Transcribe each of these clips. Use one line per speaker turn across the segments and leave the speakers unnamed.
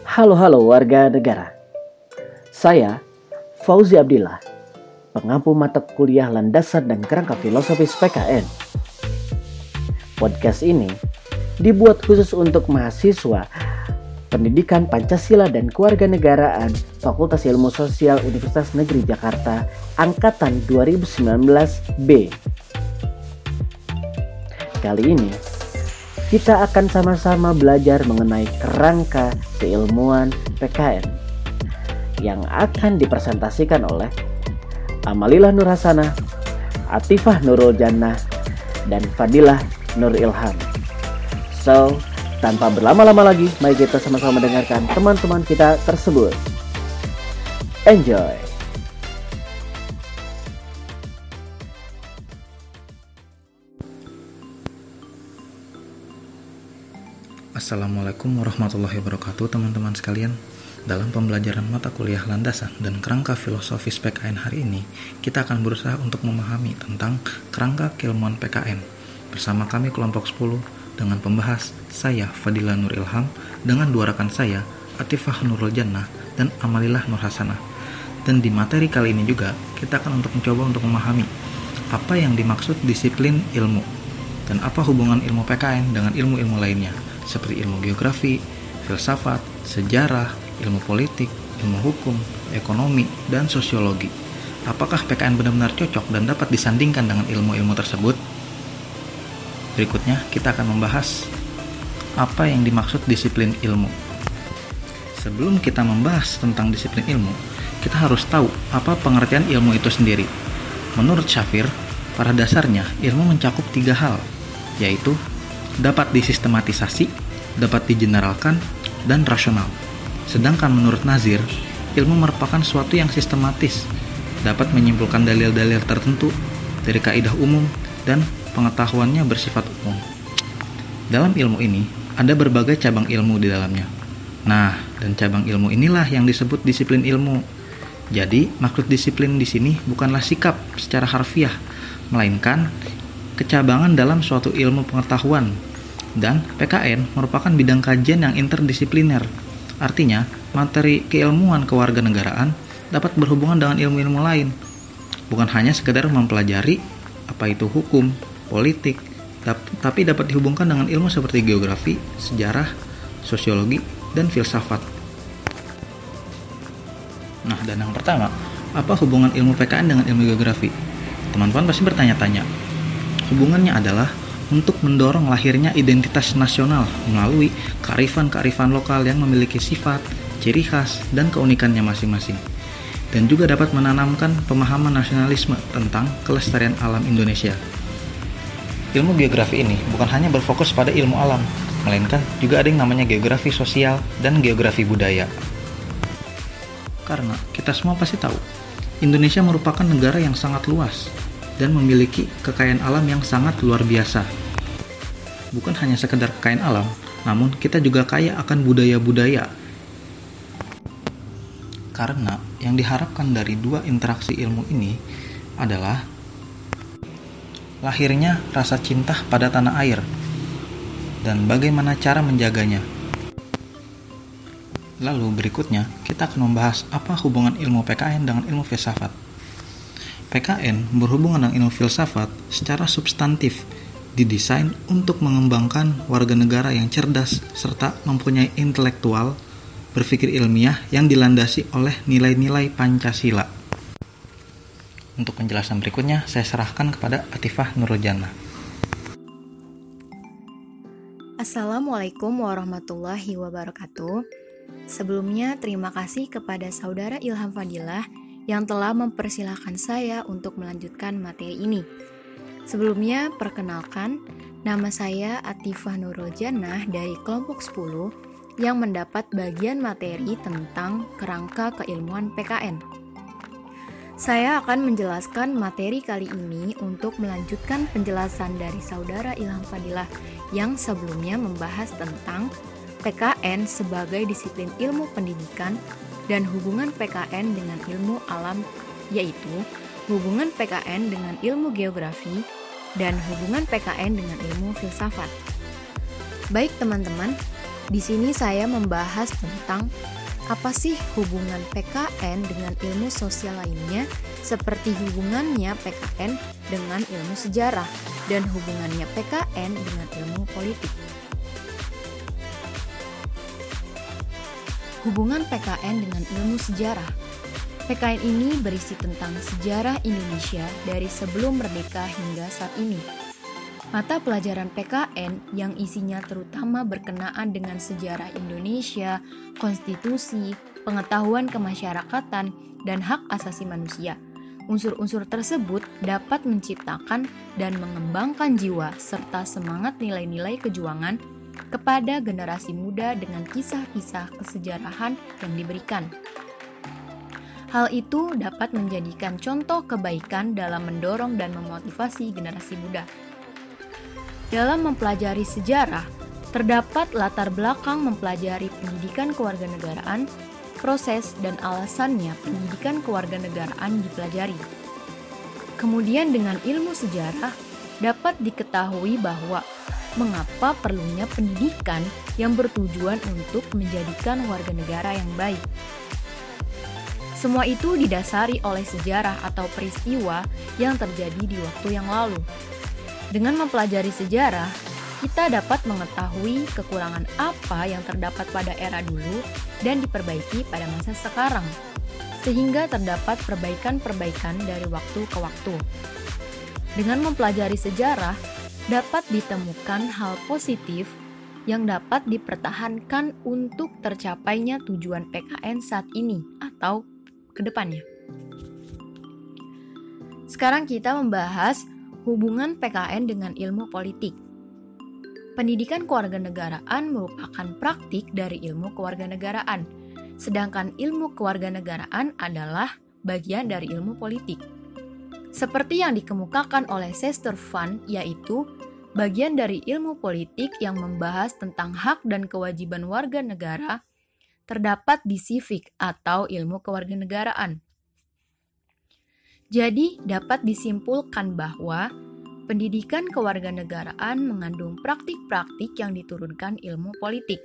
Halo halo warga negara. Saya Fauzi Abdillah, pengampu mata kuliah landasan dan kerangka filosofis PKN. Podcast ini dibuat khusus untuk mahasiswa Pendidikan Pancasila dan Kewarganegaraan Fakultas Ilmu Sosial Universitas Negeri Jakarta Angkatan 2019B. Kali ini kita akan sama-sama belajar mengenai kerangka keilmuan PKN yang akan dipresentasikan oleh Amalillah Nur Hasanah, Atifah Nurul Jannah, dan Fadilah Nur Ilham. So, tanpa berlama-lama lagi, mari kita sama-sama mendengarkan teman-teman kita tersebut. Enjoy!
Assalamualaikum warahmatullahi wabarakatuh teman-teman sekalian. Dalam pembelajaran mata kuliah landasan dan kerangka filosofis PKN hari ini Kita akan berusaha untuk memahami tentang kerangka keilmuan PKN Bersama kami kelompok 10 dengan pembahas saya Fadila Nur Ilham dengan dua rekan saya Atifah Nurul Jannah dan Amalillah Nur Hasanah. Dan di materi kali ini juga kita akan untuk mencoba untuk memahami apa yang dimaksud disiplin ilmu dan apa hubungan ilmu PKN dengan ilmu-ilmu lainnya seperti ilmu geografi, filsafat, sejarah, ilmu politik, ilmu hukum, ekonomi, dan sosiologi. Apakah PKN benar-benar cocok dan dapat disandingkan dengan ilmu-ilmu tersebut? Berikutnya kita akan membahas apa yang dimaksud disiplin ilmu. Sebelum kita membahas tentang disiplin ilmu, kita harus tahu apa pengertian ilmu itu sendiri. Menurut Shafir, pada dasarnya ilmu mencakup tiga hal, yaitu dapat disistematisasi, dapat digeneralkan, dan rasional. Sedangkan menurut Nazir, ilmu merupakan suatu yang sistematis, dapat menyimpulkan dalil-dalil tertentu dari kaidah umum dan pengetahuannya bersifat umum. Dalam ilmu ini, ada berbagai cabang ilmu di dalamnya. Nah, dan cabang ilmu inilah yang disebut disiplin ilmu. Jadi, maksud disiplin di sini bukanlah sikap secara harfiah, melainkan kecabangan dalam suatu ilmu pengetahuan. Dan PKN merupakan bidang kajian yang interdisipliner. Artinya, materi keilmuan kewarganegaraan dapat berhubungan dengan ilmu-ilmu lain. Bukan hanya sekedar mempelajari apa itu hukum, politik, tapi dapat dihubungkan dengan ilmu seperti geografi, sejarah, sosiologi, dan filsafat. Nah, dan yang pertama, apa hubungan ilmu PKN dengan ilmu geografi? Teman-teman pasti bertanya-tanya. Hubungannya adalah untuk mendorong lahirnya identitas nasional melalui kearifan-kearifan lokal yang memiliki sifat, ciri khas, dan keunikannya masing-masing. Dan juga dapat menanamkan pemahaman nasionalisme tentang kelestarian alam Indonesia. Ilmu geografi ini bukan hanya berfokus pada ilmu alam, melainkan juga ada yang namanya geografi sosial dan geografi budaya. Karena kita semua pasti tahu, Indonesia merupakan negara yang sangat luas dan memiliki kekayaan alam yang sangat luar biasa. Bukan hanya sekedar kekayaan alam, namun kita juga kaya akan budaya-budaya. Karena yang diharapkan dari dua interaksi ilmu ini adalah lahirnya rasa cinta pada tanah air dan bagaimana cara menjaganya. Lalu berikutnya, kita akan membahas apa hubungan ilmu PKN dengan ilmu filsafat. PKN berhubungan dengan ilmu filsafat secara substantif, didesain untuk mengembangkan warga negara yang cerdas serta mempunyai intelektual berpikir ilmiah yang dilandasi oleh nilai-nilai Pancasila. Untuk penjelasan berikutnya, saya serahkan kepada Atifah Nurul
Assalamualaikum warahmatullahi wabarakatuh. Sebelumnya, terima kasih kepada saudara Ilham Fadilah yang telah mempersilahkan saya untuk melanjutkan materi ini. Sebelumnya, perkenalkan, nama saya Atifah Nurul Jannah dari kelompok 10 yang mendapat bagian materi tentang kerangka keilmuan PKN. Saya akan menjelaskan materi kali ini untuk melanjutkan penjelasan dari saudara Ilham Fadilah yang sebelumnya membahas tentang PKN sebagai disiplin ilmu pendidikan dan hubungan PKN dengan ilmu alam yaitu hubungan PKN dengan ilmu geografi dan hubungan PKN dengan ilmu filsafat. Baik teman-teman, Di sini saya membahas tentang apa sih hubungan PKN dengan ilmu sosial lainnya, seperti hubungannya PKN dengan ilmu sejarah dan hubungannya PKN dengan ilmu politik. Hubungan PKN dengan ilmu sejarah. PKN ini berisi tentang sejarah Indonesia dari sebelum merdeka hingga saat ini Mata pelajaran PKN yang isinya terutama berkenaan dengan sejarah Indonesia, konstitusi, pengetahuan kemasyarakatan, dan hak asasi manusia. Unsur-unsur tersebut dapat menciptakan dan mengembangkan jiwa serta semangat nilai-nilai kejuangan kepada generasi muda dengan kisah-kisah kesejarahan yang diberikan. Hal itu dapat menjadikan contoh kebaikan dalam mendorong dan memotivasi generasi muda. Dalam mempelajari sejarah, terdapat latar belakang mempelajari pendidikan kewarganegaraan, proses dan alasannya pendidikan kewarganegaraan dipelajari. Kemudian dengan ilmu sejarah dapat diketahui bahwa mengapa perlunya pendidikan yang bertujuan untuk menjadikan warga negara yang baik. Semua itu didasari oleh sejarah atau peristiwa yang terjadi di waktu yang lalu. Dengan mempelajari sejarah, kita dapat mengetahui kekurangan apa yang terdapat pada era dulu dan diperbaiki pada masa sekarang, sehingga terdapat perbaikan-perbaikan dari waktu ke waktu. Dengan mempelajari sejarah, dapat ditemukan hal positif yang dapat dipertahankan untuk tercapainya tujuan PKN saat ini atau ke depannya. Sekarang kita membahas Hubungan PKN dengan ilmu politik. Pendidikan kewarganegaraan merupakan praktik dari ilmu kewarganegaraan, sedangkan ilmu kewarganegaraan adalah bagian dari ilmu politik. Seperti yang dikemukakan oleh Sester Van, yaitu bagian dari ilmu politik yang membahas tentang hak dan kewajiban warga negara terdapat di civic atau ilmu kewarganegaraan. Jadi, dapat disimpulkan bahwa pendidikan kewarganegaraan mengandung praktik-praktik yang diturunkan ilmu politik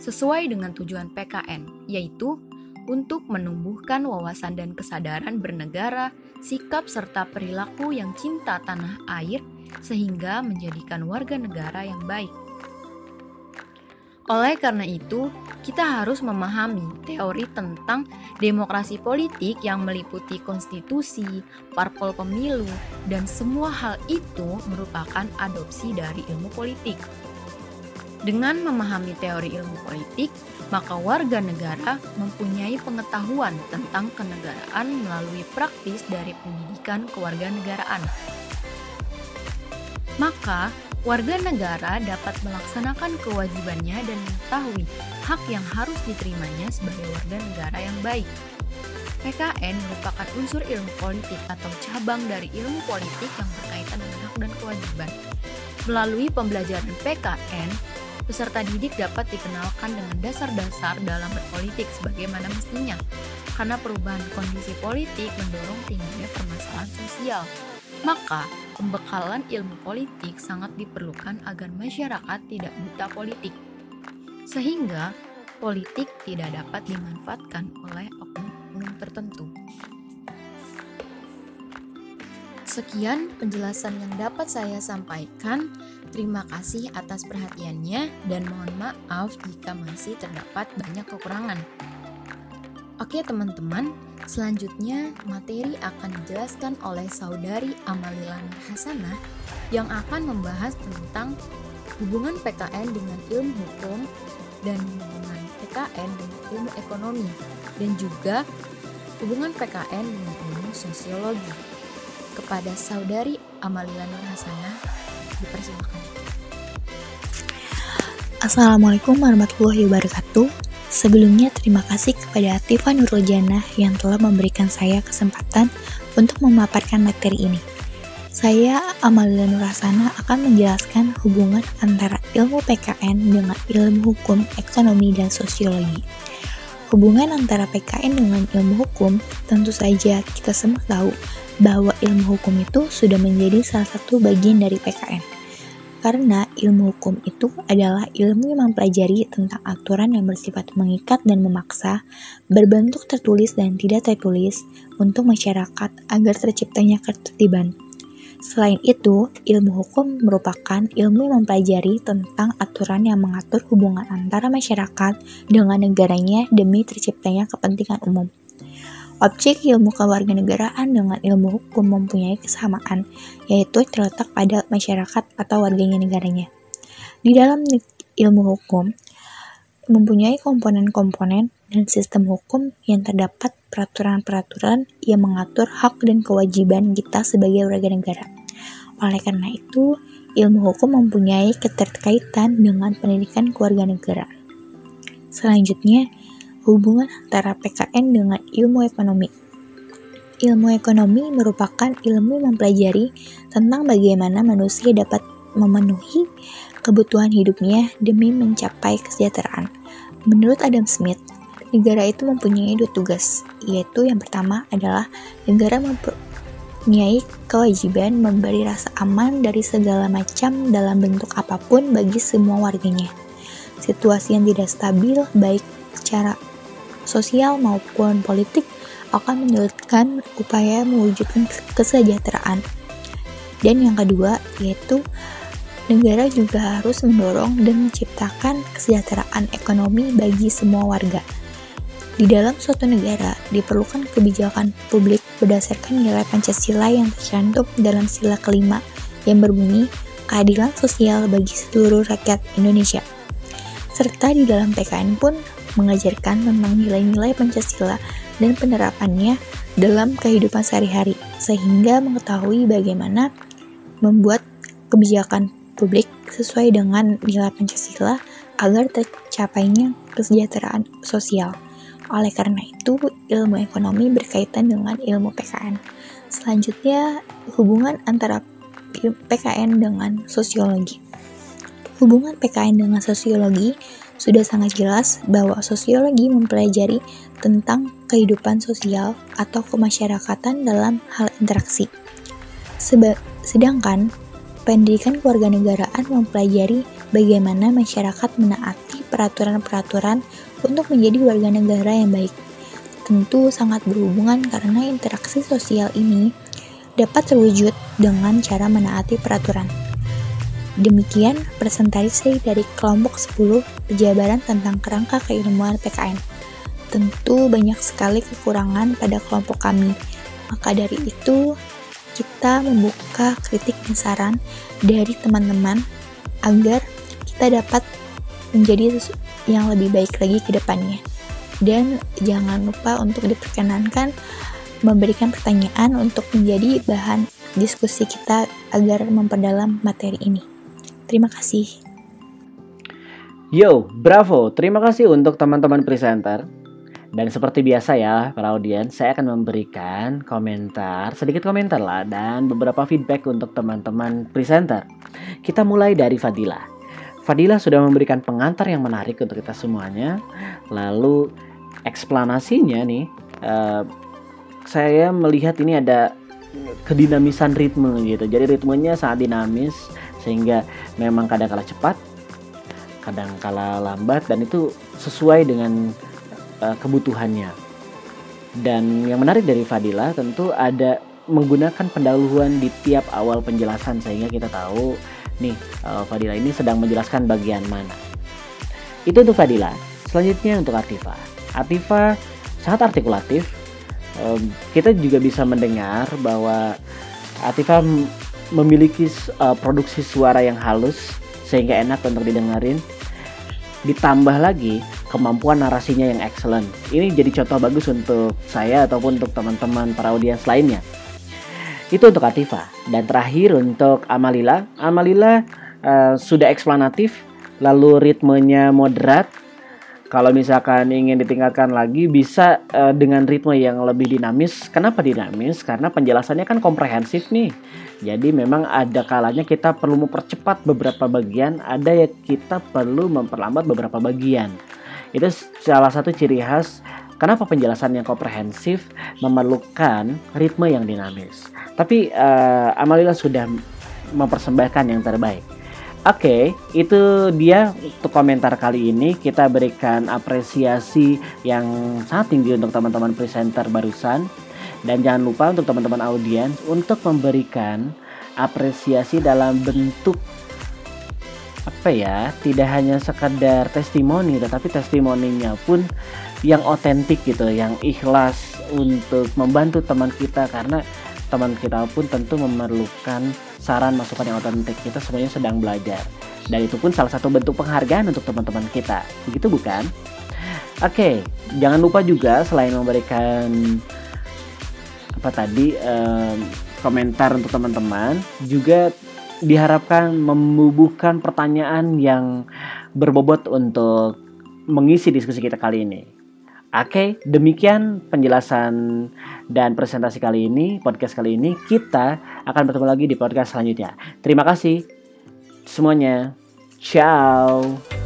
sesuai dengan tujuan PKN, yaitu untuk menumbuhkan wawasan dan kesadaran bernegara, sikap serta perilaku yang cinta tanah air sehingga menjadikan warga negara yang baik. Oleh karena itu, kita harus memahami teori tentang demokrasi politik yang meliputi konstitusi, parpol pemilu, dan semua hal itu merupakan adopsi dari ilmu politik. Dengan memahami teori ilmu politik, maka warga negara mempunyai pengetahuan tentang kenegaraan melalui praktis dari pendidikan kewarganegaraan. Maka, warga negara dapat melaksanakan kewajibannya dan mengetahui hak yang harus diterimanya sebagai warga negara yang baik. PKN merupakan unsur ilmu politik atau cabang dari ilmu politik yang berkaitan dengan hak dan kewajiban. Melalui pembelajaran PKN, peserta didik dapat dikenalkan dengan dasar-dasar dalam berpolitik sebagaimana mestinya, karena perubahan kondisi politik mendorong tingginya permasalahan sosial. Maka, pembekalan ilmu politik sangat diperlukan agar masyarakat tidak buta politik, sehingga politik tidak dapat dimanfaatkan oleh oknum-oknum tertentu. Sekian penjelasan yang dapat saya sampaikan. Terima kasih atas perhatiannya, dan mohon maaf jika masih terdapat banyak kekurangan. Oke, teman-teman. Selanjutnya, materi akan dijelaskan oleh saudari Amalilan Hasanah yang akan membahas tentang hubungan PKN dengan ilmu hukum dan hubungan PKN dengan ilmu ekonomi dan juga hubungan PKN dengan ilmu sosiologi. Kepada saudari Amalilan Hasanah, dipersilakan.
Assalamualaikum warahmatullahi wabarakatuh. Sebelumnya terima kasih kepada Tifa Nurul Jannah yang telah memberikan saya kesempatan untuk memaparkan materi ini. Saya Amalia Nurasana akan menjelaskan hubungan antara ilmu PKN dengan ilmu hukum, ekonomi, dan sosiologi. Hubungan antara PKN dengan ilmu hukum tentu saja kita semua tahu bahwa ilmu hukum itu sudah menjadi salah satu bagian dari PKN. Karena ilmu hukum itu adalah ilmu yang mempelajari tentang aturan yang bersifat mengikat dan memaksa, berbentuk tertulis dan tidak tertulis untuk masyarakat agar terciptanya ketertiban. Selain itu, ilmu hukum merupakan ilmu yang mempelajari tentang aturan yang mengatur hubungan antara masyarakat dengan negaranya demi terciptanya kepentingan umum. Objek ilmu kewarganegaraan dengan ilmu hukum mempunyai kesamaan, yaitu terletak pada masyarakat atau warganya negaranya. Di dalam ilmu hukum, mempunyai komponen-komponen dan sistem hukum yang terdapat peraturan-peraturan yang mengatur hak dan kewajiban kita sebagai warga negara. Oleh karena itu, ilmu hukum mempunyai keterkaitan dengan pendidikan kewarganegaraan. Selanjutnya, hubungan antara PKN dengan ilmu ekonomi. Ilmu ekonomi merupakan ilmu mempelajari tentang bagaimana manusia dapat memenuhi kebutuhan hidupnya demi mencapai kesejahteraan. Menurut Adam Smith, negara itu mempunyai dua tugas, yaitu yang pertama adalah negara mempunyai kewajiban memberi rasa aman dari segala macam dalam bentuk apa pun bagi semua warganya. Situasi yang tidak stabil, baik secara sosial maupun politik akan menyulitkan upaya mewujudkan kesejahteraan. Dan yang kedua yaitu negara juga harus mendorong dan menciptakan kesejahteraan ekonomi bagi semua warga. Di dalam suatu negara diperlukan kebijakan publik berdasarkan nilai Pancasila yang tercantum dalam sila kelima yang berbunyi keadilan sosial bagi seluruh rakyat Indonesia. Serta di dalam PKN pun mengajarkan tentang nilai-nilai Pancasila dan penerapannya dalam kehidupan sehari-hari, sehingga mengetahui bagaimana membuat kebijakan publik sesuai dengan nilai Pancasila agar tercapainya kesejahteraan sosial. Oleh karena itu, ilmu ekonomi berkaitan dengan ilmu PKN. Selanjutnya, hubungan antara PKN dengan sosiologi. Hubungan PKN dengan sosiologi sudah sangat jelas bahwa sosiologi mempelajari tentang kehidupan sosial atau kemasyarakatan dalam hal interaksi. Seba sedangkan pendidikan kewarganegaraan mempelajari bagaimana masyarakat menaati peraturan-peraturan untuk menjadi warga negara yang baik. Tentu sangat berhubungan karena interaksi sosial ini dapat terwujud dengan cara menaati peraturan. Demikian presentasi dari kelompok 10 pejabaran tentang kerangka keilmuan PKN. Tentu banyak sekali kekurangan pada kelompok kami. Maka dari itu, kita membuka kritik dan saran dari teman-teman agar kita dapat menjadi yang lebih baik lagi ke depannya. Dan jangan lupa untuk diperkenankan memberikan pertanyaan untuk menjadi bahan diskusi kita agar memperdalam materi ini. Terima kasih.
Yo, bravo. Terima kasih untuk teman-teman presenter. Dan seperti biasa ya, para audiens, saya akan memberikan komentar, sedikit komentar lah, dan beberapa feedback untuk teman-teman presenter. Kita mulai dari Fadila. Fadila sudah memberikan pengantar yang menarik untuk kita semuanya. Lalu eksplanasinya nih, uh, saya melihat ini ada kedinamisan ritme gitu. Jadi ritmenya sangat dinamis sehingga memang kadang kala cepat kadang kala lambat dan itu sesuai dengan uh, kebutuhannya. Dan yang menarik dari Fadila tentu ada menggunakan pendahuluan di tiap awal penjelasan sehingga kita tahu nih uh, Fadila ini sedang menjelaskan bagian mana. Itu untuk Fadila. Selanjutnya untuk Atifa. Atifa sangat artikulatif. Kita juga bisa mendengar bahwa Atifa memiliki uh, produksi suara yang halus sehingga enak untuk didengarin. Ditambah lagi kemampuan narasinya yang excellent. Ini jadi contoh bagus untuk saya ataupun untuk teman-teman para audiens lainnya. Itu untuk Atifa. Dan terakhir untuk Amalila. Amalila uh, sudah eksplanatif, lalu ritmenya moderat, kalau misalkan ingin ditingkatkan lagi bisa uh, dengan ritme yang lebih dinamis. Kenapa dinamis? Karena penjelasannya kan komprehensif nih. Jadi memang ada kalanya kita perlu mempercepat beberapa bagian, ada ya kita perlu memperlambat beberapa bagian. Itu salah satu ciri khas kenapa penjelasan yang komprehensif memerlukan ritme yang dinamis. Tapi uh, Amalila sudah mempersembahkan yang terbaik. Oke, itu dia untuk komentar kali ini. Kita berikan apresiasi yang sangat tinggi untuk teman-teman presenter barusan. Dan jangan lupa untuk teman-teman audiens untuk memberikan apresiasi dalam bentuk apa ya, tidak hanya sekadar testimoni, tetapi testimoninya pun yang otentik gitu, yang ikhlas untuk membantu teman kita karena teman kita pun tentu memerlukan saran masukan yang otentik. Kita semuanya sedang belajar. Dan itu pun salah satu bentuk penghargaan untuk teman-teman kita. Begitu bukan? Oke jangan lupa juga selain memberikan apa tadi um, komentar untuk teman-teman juga diharapkan membubuhkan pertanyaan yang berbobot untuk mengisi diskusi kita kali ini Oke, demikian penjelasan dan presentasi kali ini, podcast kali ini. Kita akan bertemu lagi di podcast selanjutnya. Terima kasih semuanya. Ciao.